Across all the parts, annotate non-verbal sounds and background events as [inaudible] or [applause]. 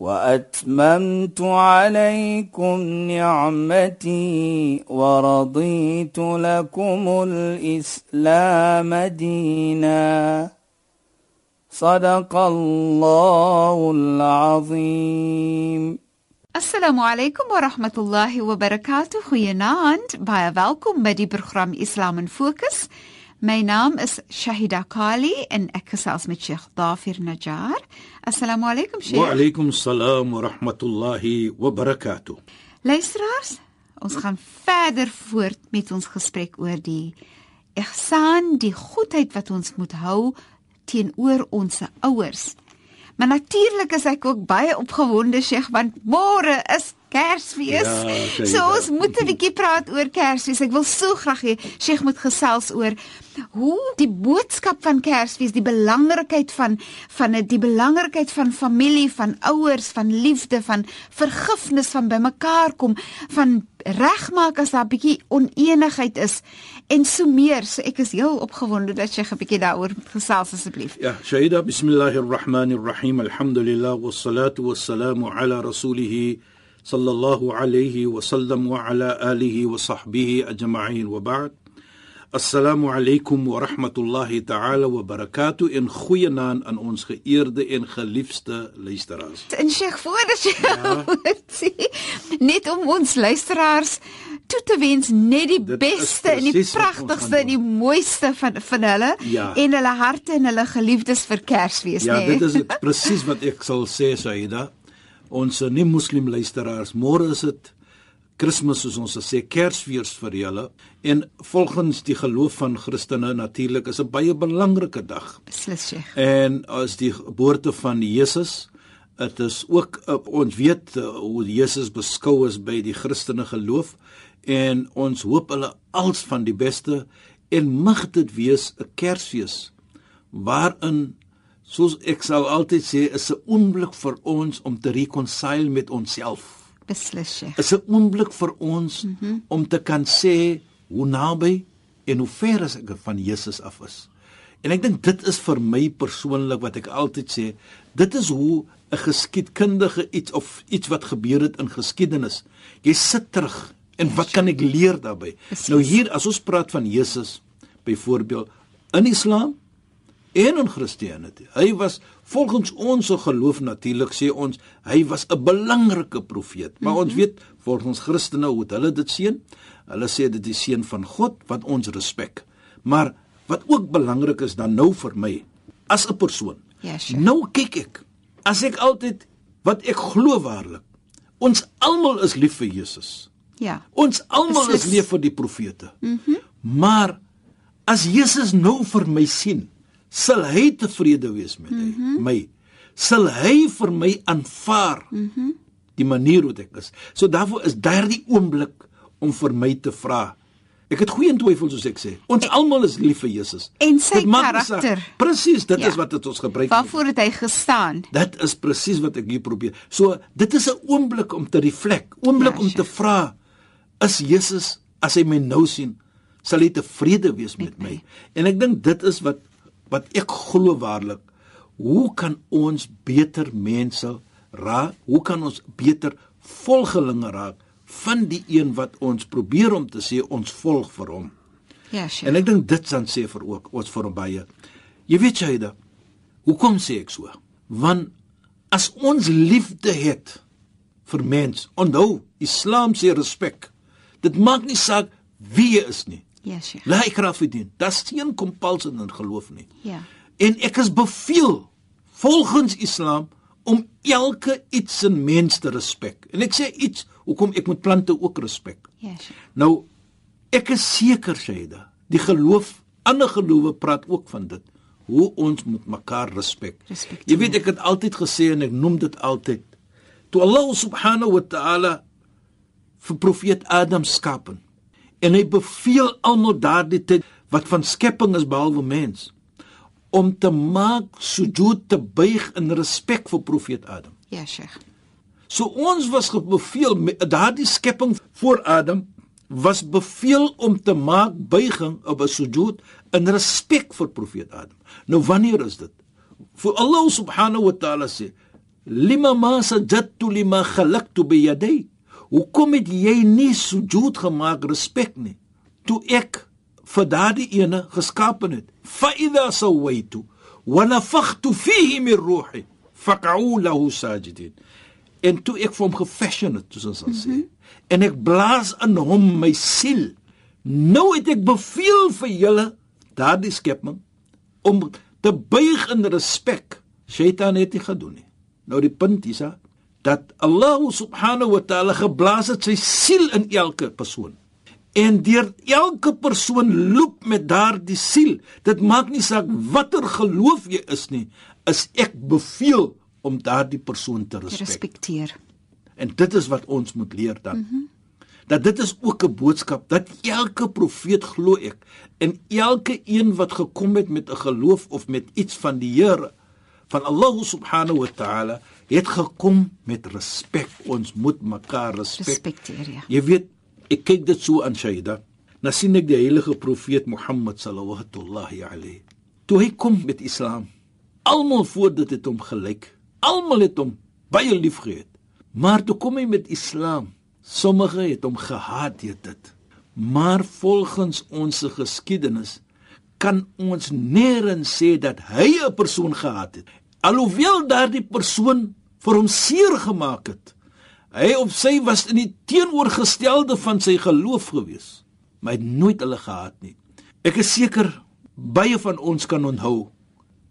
وأتممت عليكم نعمتي ورضيت لكم الإسلام دينا. صدق الله العظيم. السلام عليكم ورحمة الله وبركاته. خيانات بايا فالكم بدي برخرام إسلام فوكس My naam is Shahida Kali en ek gesels met Sheikh Dafir Najjar. Assalamu alaykum Sheikh. Wa alaykum salaam wa rahmatullahi wa barakatuh. Luisteraars, ons gaan verder voort met ons gesprek oor die ihsan, die goedheid wat ons moet hou teenoor ons ouers. Maar natuurlik is ek ook baie opgewonde, Sheikh, want môre is Kersfees. Ja, so ons moet 'n bietjie praat oor Kersfees. Ek wil so graag hê Sheikh moet gesels oor hoe die boodskap van Kersfees, die belangrikheid van van dit, die belangrikheid van familie, van ouers, van liefde, van vergifnis, van bymekaar kom, van regmaak as daar 'n bietjie oneenigheid is en so meer. So ek is heel opgewonde dat jy 'n bietjie daaroor gesels asseblief. Ja, Shaida bismillahirrahmanirrahim. Alhamdulillah wassalatu wassalamu ala rasulih sallallahu alayhi wa sallam wa ala alihi wa sahbihi ajma'in wa ba'd. Assalamu alaykum wa rahmatullahi ta'ala wa barakatuh in goeie naam aan ons geëerde en geliefde luisteraars. En Sheikh, voordat jy ja. [laughs] sê, net om ons luisteraars toe te wens net die Dit is beste en die pragtigste en die mooiste van van hulle Ja. en hulle harte en hulle geliefdes vir Kersfees, Ja, nê? dit is dit presies wat ek sal sê Shaida. Ons nie moslim luisteraars, môre is dit Kersfees soos ons sê Kersfees vir julle en volgens die geloof van Christene natuurlik is 'n baie belangrike dag. Beslis Sheikh. En as die geboorte van Jesus, dit is ook uh, ons weet uh, hoe Jesus beskou is by die Christene geloof en ons hoop hulle als van die beste en mag dit wees 'n Kersfees waarin soos ek sal altyd sê is 'n oomblik vir ons om te reconcile met onsself Beslis Sheikh. is 'n oomblik vir ons mm -hmm. om te kan sê hoe naby en hoe ver as ek van Jesus af is. En ek dink dit is vir my persoonlik wat ek altyd sê, dit is hoe 'n geskiedkundige iets of iets wat gebeur het in geskiedenis. Jy sit terug en wat kan ek leer daarbey? Nou hier as ons praat van Jesus byvoorbeeld in Islam en in Christianity. Hy was volgens ons geloof natuurlik sê ons hy was 'n belangrike profeet. Maar mm -hmm. ons weet volgens Christene hoe hulle dit sien? Hulle sê dit is seun van God wat ons respek. Maar wat ook belangrik is dan nou vir my as 'n persoon. Ja, sure. Nou kyk ek as ek altyd wat ek glo waarlik. Ons almal is lief vir Jesus. Ja. Ons almal is Beslis. lief vir die profete. Mhm. Mm maar as Jesus nou vir my sien, sal hy tevrede wees met mm -hmm. my. Sal hy vir my aanvaar. Mm die manier hoe ek is. So daarvoor is daardie oomblik om vir my te vra. Ek het goeie twyfel soos ek sê. Ons almal is lief vir Jesus. En sy karakter. Presies, dit Ja. is wat dit ons gebruik. Waarvoor het hy gestaan? Dit is presies wat ek hier probeer. So dit is 'n oomblik om te reflek, oomblik Ja, om te vra is Jesus as hy my nou sien, sal hy tevrede wees met, Met my. my. En ek dink dit is wat wat ek glo waarlik. Hoe kan ons beter mense raak? Hoe kan ons beter volgelinge raak van die een wat ons probeer om te sê ons volg vir hom? Ja, Sheikh. En ek dink dit dan sê vir ook ons vir baie. Jy weet Shaida, hoekom sê ek so? Want as ons liefde het vir mens, onthou, Islam sê respek. Dit maak nie saak wie jy is nie. Ja, Sheikh. La ikrah fi din. Daar's geen compulsie in geloof nie. Ja. En ek is beveel volgens Islam om elke iets in mens te respek. En ek sê iets, hoekom ek moet plante ook respek. Ja, Sheikh. Nou ek is seker Shaida, die geloof, ander gelowe praat ook van dit. Hoe ons moet mekaar respek. Respekteer. Jy weet ek het altyd gesê en ek noem dit altyd. Toe Allah subhanahu wa ta'ala vir profeet Adam skapen. En hy beveel almal daardie tyd wat van skepping is behalwe mens om te maak sujud te buig in respek vir profeet Adam. Ja, Sheikh. So ons was beveel daardie skepping voor Adam was beveel om te maak buiging op 'n sujud in respek vir profeet Adam. Nou wanneer is dit? Vir Allah subhanahu wa ta'ala sê: "Lima ma sajadtu lima khalaqtu bi yaday." Hoekom het jy nie sujud gemaak respek nie? Toe ek vir daardie ene geskaap het. Fa idha sawaitu wa nafakhtu fihi min ruhi faq'u lahu sajidin. En toe ek vir hom gefashion het, soos ons sal sê. Mm -hmm. En ek blaas in hom my siel. Nou het ek beveel vir julle daardie skepping om te buig in respek. Shaitan het dit gedoen nie. Nou die punt is dat Allah subhanahu wa ta'ala geblaas het sy siel in elke persoon en deur elke persoon loop met daardie siel. Dit maak nie saak watter geloof jy is nie, is ek beveel om daardie persoon te respek. respekteer. En dit is wat ons moet leer dan. Mm -hmm. Dat dit is ook 'n boodskap dat elke profeet glo ek en elke een wat gekom het met 'n geloof of met iets van die Here van Allah subhanahu wa ta'ala het gekom met respek. Ons moet mekaar respek. Respekteer, ja. Jy weet ek kyk dit so aan Shaida. Nou sien ek die heilige profeet Mohammed sallallahu alayhi. Toe hy kom met Islam, almal voor dit het hom gelyk. Almal het hom baie liefgehad. Maar toe kom hy met Islam, sommige het hom gehaat deur dit. Maar volgens ons geskiedenis kan ons nêrens sê dat hy 'n persoon gehaat het. Alhoewel daardie persoon vir hom seer gemaak het. Hy op sy was in die teenoorgestelde van sy geloof gewees, maar hy het nooit hulle gehaat nie. Ek is seker baie van ons kan onthou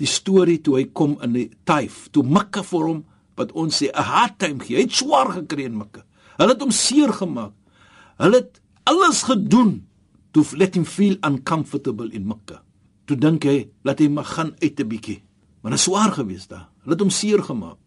die storie toe hy kom in die Taif, toe Mekka vir hom wat ons sê 'n hard time gee. Hy het swaar gekry in Mekka. Hulle het hom seer gemaak. Hulle het alles gedoen to let him feel uncomfortable in Mekka. Toe dink hy, laat hy maar gaan uit 'n bietjie. Maar dit is swaar geweest daar. Hulle het hom seer gemaak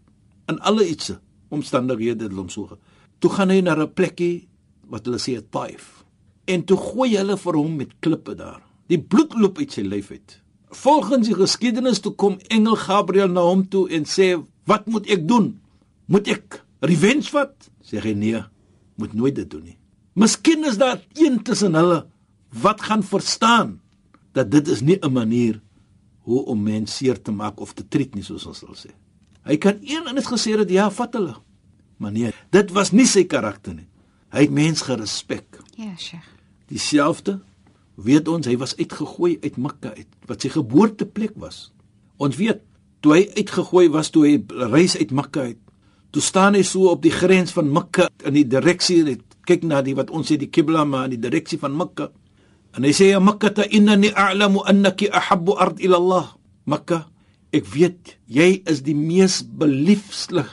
in alle ietsie omstandighede het hom so. Toe gaan hy na 'n plekkie wat hulle sê 'n Taif. En toe gooi hulle vir hom met klippe daar. Die bloed loop uit sy lyf uit. Volgens die geskiedenis toe kom engel Gabriël na hom toe en sê, "Wat moet ek doen? Moet ek revenge vat?" Sê hy, "Nee, moet nooit dit doen nie." Miskien is daar een tussen hulle wat gaan verstaan dat dit is nie 'n manier hoe om mense seer te maak of te treat nie soos ons sal sê. Hy kan een en het gesê dat ja, vat hulle. Maar nee, dit was nie sy karakter nie. Hy het mens gerespek. Ja, Sheikh. Dieselfde weet ons, hy was uitgegooi uit Mekka uit, wat sy geboorteplek was. Ons weet toe hy uitgegooi was toe hy reis uit Mekka uit. Toe staan hy so op die grens van Mekka in die direksie kyk na die wat ons sê die Qibla maar in die direksie van Mekka. En hy sê ja Mekka ta innani a'lamu annaki ahabbu ard ila Allah. Mekka ek weet jy is die mees beliefde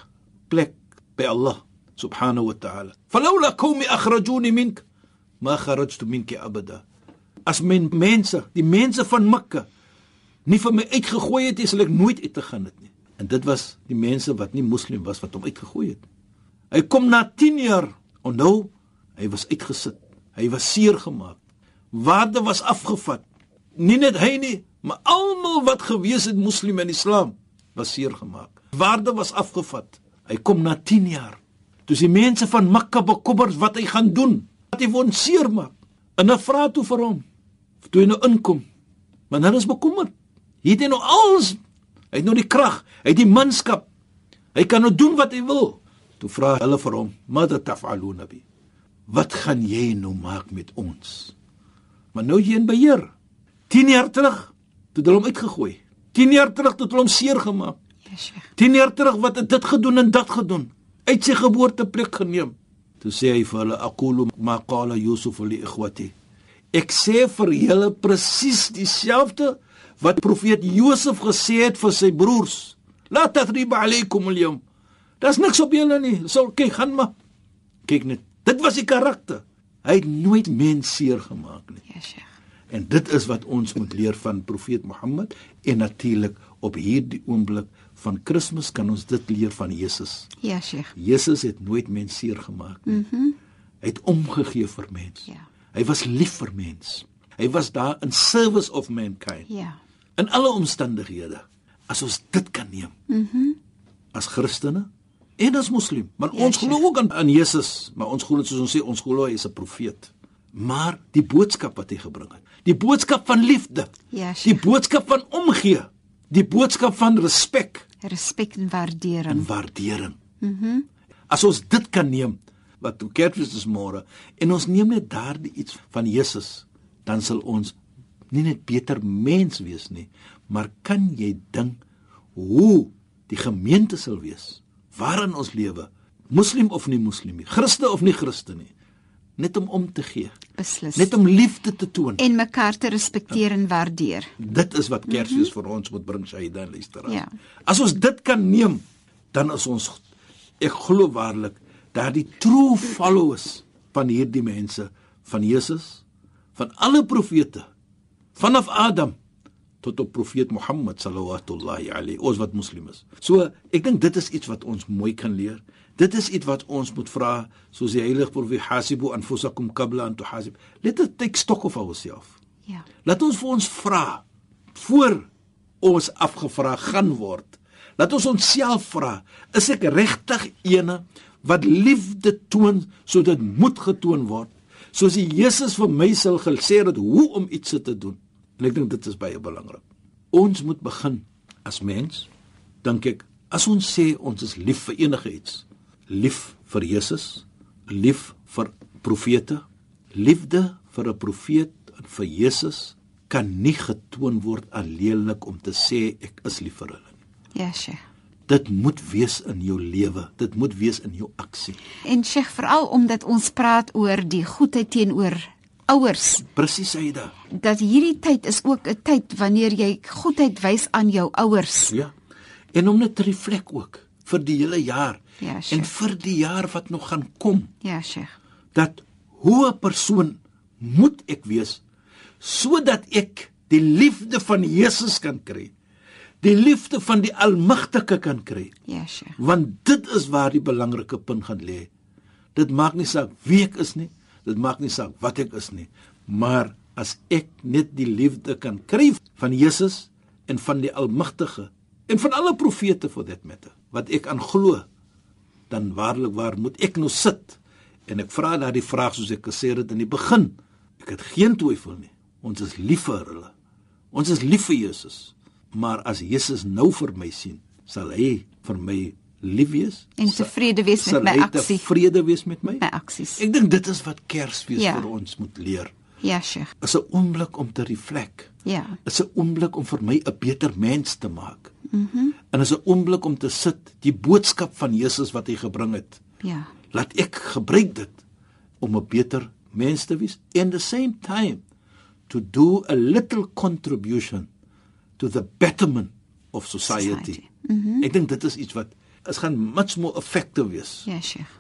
plek by Allah subhanahu wa ta'ala. Falawla qaumi akhrajuni mink ma kharajtu minki abada. As men mense, die mense van Mekka nie vir my uitgegooi het, sal ek nooit uit te gaan het nie. En dit was die mense wat nie moslim was wat hom uitgegooi het. Hy kom na 10 jaar en nou hy was uitgesit. Hy was seer gemaak. Waarde was afgevat. Nie net hy nie, Maar almal wat gewees het moslim en islam was seer gemaak. Waarde was afgevat. Hy kom na 10 jaar. Toe die mense van Mekka bekommerd wat hy gaan doen, wat hy wou seer maak. En hulle vra toe vir hom. Toe hy nou inkom. Maar hulle is bekommerd. Hy het nou alles. Hy het nou die krag, hy het die manskap. Hy kan nou doen wat hy wil. Toe vra hulle vir hom, "Mada taf'aluna bi?" Wat gaan jy nou maak met ons? Maar nou jy in beheer. 10 jaar terug toe hulle hom uitgegooi. 10 jaar terug toe hulle hom seer gemaak. Yes, 10 jaar terug wat het dit gedoen en dat gedoen. Uit sy geboorteplek geneem. Toe sê hy vir hulle aqulu ma qala yusuf li ikhwati. Ek sê vir julle presies dieselfde wat profeet Josef gesê het vir sy broers. La tathriba alaykum al-yawm. Daar's niks op julle nie. So kyk, gaan maar. Kyk net. Dit was die karakter. Hy het nooit mens seer gemaak nie. Yes, En dit is wat ons moet leer van profeet Mohammed en natuurlik op hierdie oomblik van Kersfees kan ons dit leer van Jesus. Ja, Sheikh. Jesus het nooit mens seer gemaak nie. Mhm. Mm Hy het omgegee vir mens. Ja. Hy was lief vir mens. Hy was daar in service of mankind. Ja. In alle omstandighede. As ons dit kan neem. Mhm. Mm as Christene en as moslim, maar Ja, ons glo ook aan, aan Jesus, maar ons glo soos ons sê, ons glo hy is 'n profeet. Maar die boodskap wat hy gebring het, die boodskap van liefde, Ja, die Sheikh. boodskap van omgee, die boodskap van respek Respek en en waardering. waardering. Mhm. Mm As ons dit kan neem wat toe Kersfees is môre en ons neem net daardie iets van Jesus, dan sal ons nie net beter mens wees nie, maar kan jy dink hoe die gemeente sal wees waarin ons lewe, moslim of nie moslim nie, Christen of nie Christen nie, net om om te gee, Beslis. net om liefde te toon. en mekaar te respekteer en waardeer. Dit is wat Kersfees mm -hmm. vir ons moet bring, Shaida en luisteraars. Ja. As ons dit kan neem, dan is ons ek glo waarlik daardie true followers van hierdie mense van Jesus, van alle profete, vanaf Adam tot op profeet Mohammed sallallahu alayhi ons wat moslim is. So, ek dink dit is iets wat ons mooi kan leer. Dit is iets wat ons moet vra, soos die heilige profeet hasibu anfusakum qabla an tuhasib. Let us take stock of ourselves. Ja. Laat ons vir ons vra voor ons afgevra gaan word. Laat ons onsself vra, is ek regtig ene wat liefde toon sodat moet getoon word? Soos die Jesus vir my sal gesê het hoe om iets te doen. En ek dink dit is baie belangrik. Ons moet begin as mens, dink ek, as ons sê ons is lief vir enige iets, lief vir Jesus, lief vir profete, liefde vir 'n profeet en vir Jesus kan nie getoon word alleenlik om te sê ek is lief vir hulle nie. Ja, Sheikh. Dit moet wees in jou lewe, dit moet wees in jou aksie. En Sheikh, veral omdat ons praat oor die goedheid teenoor ouers, Presies Aida. dat hierdie tyd is ook 'n tyd wanneer jy goedheid wys aan jou ouers. Ja. En om net te reflek ook vir die hele jaar Ja, en Sheikh. vir die jaar wat nog gaan kom. Ja, Sheikh. dat hoe 'n persoon moet ek wees sodat ek die liefde van Jesus kan kry. Die liefde van die Almagtige kan kry. Ja, Sheikh. Want dit is waar die belangrike punt gaan lê. Dit maak nie saak wie ek is nie, dit maak nie saak wat ek is nie, maar as ek net die liefde kan kry van Jesus en van die Almagtige en van alle profete for that matter wat ek aan glo, dan waarlik waar moet ek nou sit? En ek vra daardie vraag soos ek gesê het in die begin. Ek het geen twyfel nie. Ons is lief vir hulle. Ons is lief vir Jesus. Maar as Jesus nou vir my sien, sal hy vir my lief wees En tevrede wees met my aksie. Tevrede wees met my? My aksies. Ek dink dit is wat Kersfees Ja. vir ons moet leer. Ja, Sheikh. Is 'n oomblik om te reflek. Ja. Is 'n oomblik om vir my 'n beter mens te maak. Mhm. Mm en is 'n oomblik om te sit die boodskap van Jesus wat hy gebring het. Ja. Laat ek gebruik dit om 'n beter mens te wees and the same time to do a little contribution to the betterment of society. Society. Mm -hmm. Ek dink dit is iets wat is gaan much more effective wees. Ja, Sheikh.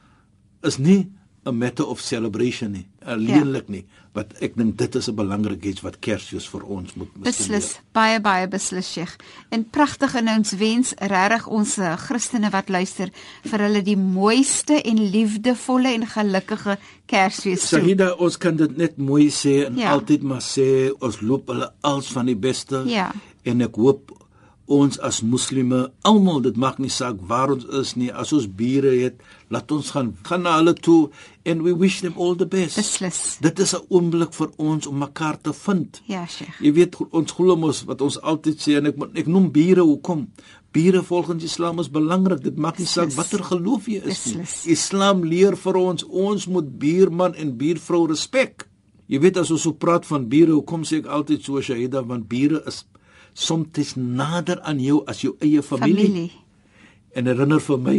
Is nie 'n matter of celebration nie, alleenlik nie, wat ek dink dit is 'n belangrike iets wat Kersfees vir ons moet Beslis, baie baie beslis Sheikh. En pragtig en ons wens regtig ons eh, Christene wat luister vir hulle die mooiste en liefdevolle en gelukkige Kersfees toe. Sahida, ons kan dit net mooi sê en Ja. ja. altyd maar sê ons loop hulle als van die beste. Ja. En ek hoop ons as moslime almal, dit maak nie saak waar ons is nie, as ons bure het, laat ons gaan gaan na hulle toe and we wish them all the best. Beslis. Dit is 'n oomblik vir ons om mekaar te vind. Ja, Sheikh. Jy weet ons glo mos wat ons altyd sê en ek ek noem bure hoekom? Bure volgens Islam is belangrik. Dit maak nie saak watter geloof jy is nie. Islam leer vir ons ons moet buurman en buurvrou respek. Jy weet as ons so praat van bure, hoekom sê ek altyd so Shahida want bure is soms nader aan jou as jou eie familie. Familie. En herinner vir my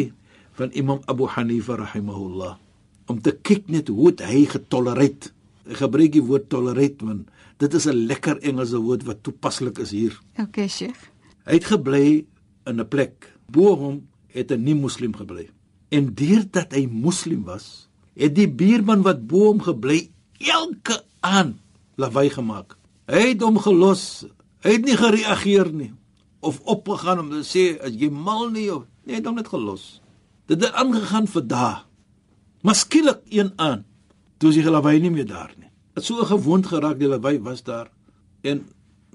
van Imam Abu Hanifa rahimahullah om te kyk net hoe hy getolereer. Ek gebruik die woord tolereer want dit is 'n lekker Engelse woord wat toepaslik is hier. Okay, Sheikh. Hy het gebly in 'n plek. Bo hom het 'n nie-moslim gebly. En deurdat hy moslim was, het die buurman wat bo hom gebly elke aand lawaai gemaak. Hy het hom gelos. Hy het nie gereageer nie of opgegaan om te sê as jy mal nie of nee, hy het hom net gelos. Dit het aangegaan vir dae. Maar skielik een aan Toe is die lawaai nie meer daar nie. Dit so gewoond geraak die lawaai was daar en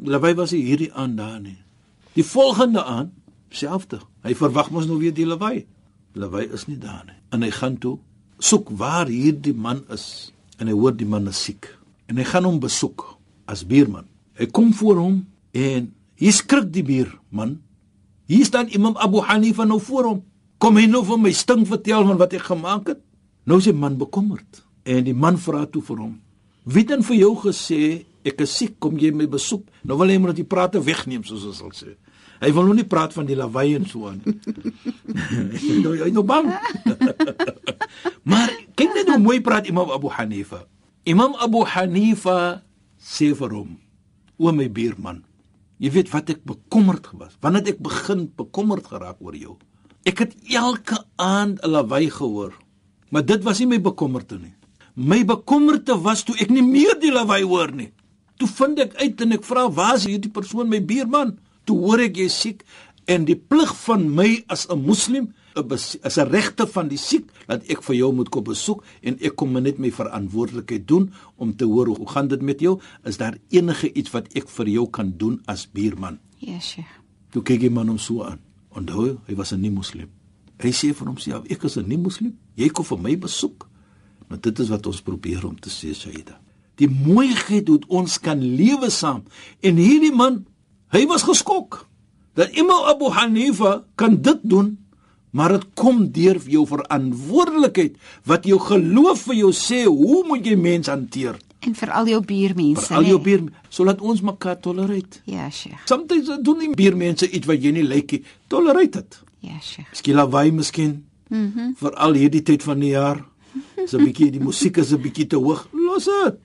lawaai was nie hierdie aan daar nie. Die volgende aan selfde. Hy verwag mos nou weer die lawaai. Lawaai is nie daar nie. En hy gaan toe soek waar hierdie man is en hy hoor die man is siek en hy gaan hom besoek as buurman. Hy kom voor hom en hy skrik die buurman. Hier staan Imam Abu Hanifa nou voor hom. Kom hy nou vir my stink vertel van wat ek gemaak het? Nou is die man bekommerd en die man vra toe vir hom: "Wie het dan vir jou gesê ek is siek, kom jy my besoek?" Nou wil hy maar dat die prate wegneem soos ons sal sê. Hy wil nou nie praat van die lawaai en so aan nie. [laughs] nou hy nou bang. [laughs] maar kyk net hoe mooi praat Imam Abu Hanifa. Imam Abu Hanifa sê vir hom: "O my buurman, jy weet wat ek bekommerd was. Wanneer ek begin bekommerd geraak oor jou. Ek het elke aand 'n lawaai gehoor, maar dit was nie my bekommerte nie. My bekommerte was toe ek nie meer die lawaai hoor nie. Toe vind ek uit en ek vra, "Waar is hierdie persoon, my buurman?" Toe hoor ek jy siek en die plig van my as 'n moslim is 'n regte van die siek dat ek vir jou moet kom besoek en ek kom net my verantwoordelikheid doen om te hoor hoe gaan dit met jou? Is daar enige iets wat ek vir jou kan doen as buurman? Ja, Sheikh. Toe kyk die man hom so aan. Onthou, hy was 'n nie-moslim. Hy sê vir homself, ek is 'n nie-moslim. Jy kom vir my besoek. Maar dit is wat ons probeer om te sê, Saida. Die mooiheid hoe ons kan lewe saam. En hierdie man, hy was geskok dat Imam Abu Hanifa kan dit doen maar dit kom deur jou verantwoordelikheid wat jou geloof vir jou sê hoe moet jy mense hanteer? En vir al jou buurmense vir al jou buur sodat ons mekaar tolereer. Ja sheikh. Soms doen die buurmense iets wat jy nie like nie tolereer dit. Ja sheikh. Skielik wy miskien. Mhm. Mm vir al hierdie tyd van die jaar. So 'n bietjie die musiek is 'n bietjie te hoog. Los dit.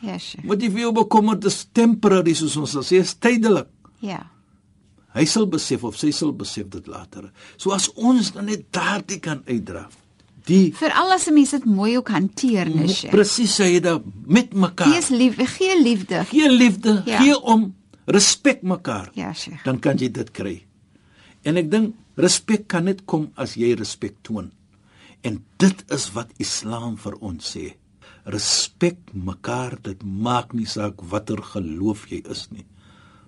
Ja sheikh. Wat jy vir jou bekommer dis temporary soos ons sê is tydelik. Ja Hy sal besef of sy sal besef dit later. So as ons dan net daardie kan uitdra. Die Veral as 'n mens dit mooi ook hanteer, nes. Presies sê jy dat met mekaar. Gees lief, gee liefde. Gee liefde, ja. gee om respek mekaar. Ja, Sheikh. Dan kan jy dit kry. En ek dink respek kan net kom as jy respek toon. En dit is wat Islam vir ons sê. Respek mekaar, dit maak nie saak watter geloof jy is nie.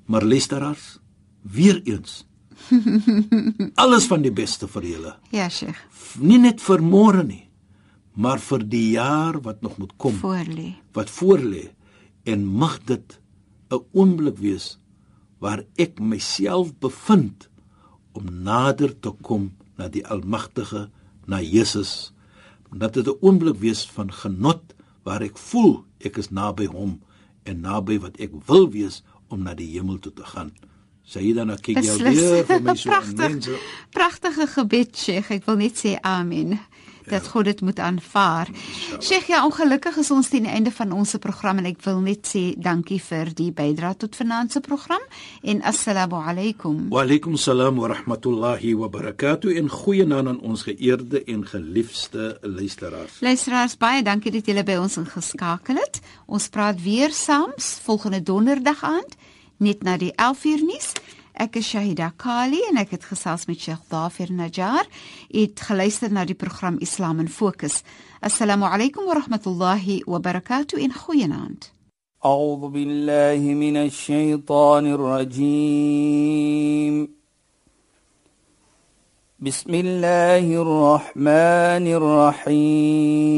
Maar luisteraars, weer eens [laughs] alles van die beste vir julle. Ja, Sheikh. Nie net vir môre nie, maar vir die jaar wat nog moet kom. Voorlê. Wat voorlê en mag dit 'n oomblik wees waar ek myself bevind om nader te kom na die Almagtige, na Jesus. Dat dit 'n oomblik wees van genot waar ek voel ek is naby hom en naby wat ek wil wees om na die hemel toe te gaan. Dan ek kyk jou weer vir my so mense. Pragtige gebed, Sheikh. Ek wil net sê amen. Dat ja. God dit moet aanvaar. Sheikh, ja, ongelukkig is ons teen die einde van ons program en ek wil net sê dankie vir die bydrae tot vanaand se program en assalamu alaykum. Wa alaykum salaam wa rahmatullahi wa barakatuh en goeienaand aan ons geëerde en geliefde luisteraars. Luisteraars, baie dankie dat julle by ons ingeskakel het. Ons praat weer saams volgende donderdag aand net na die 11 uur nuus. Ek is Shahida Kali en ek het gesels met Sheikh Dafir Najjar. Het geluister na die program Islam in Fokus. Assalamu alaykum wa rahmatullahi wa barakatuh in goeienaand. أعوذ بالله من الشيطان الرجيم بسم الله الرحمن الرحيم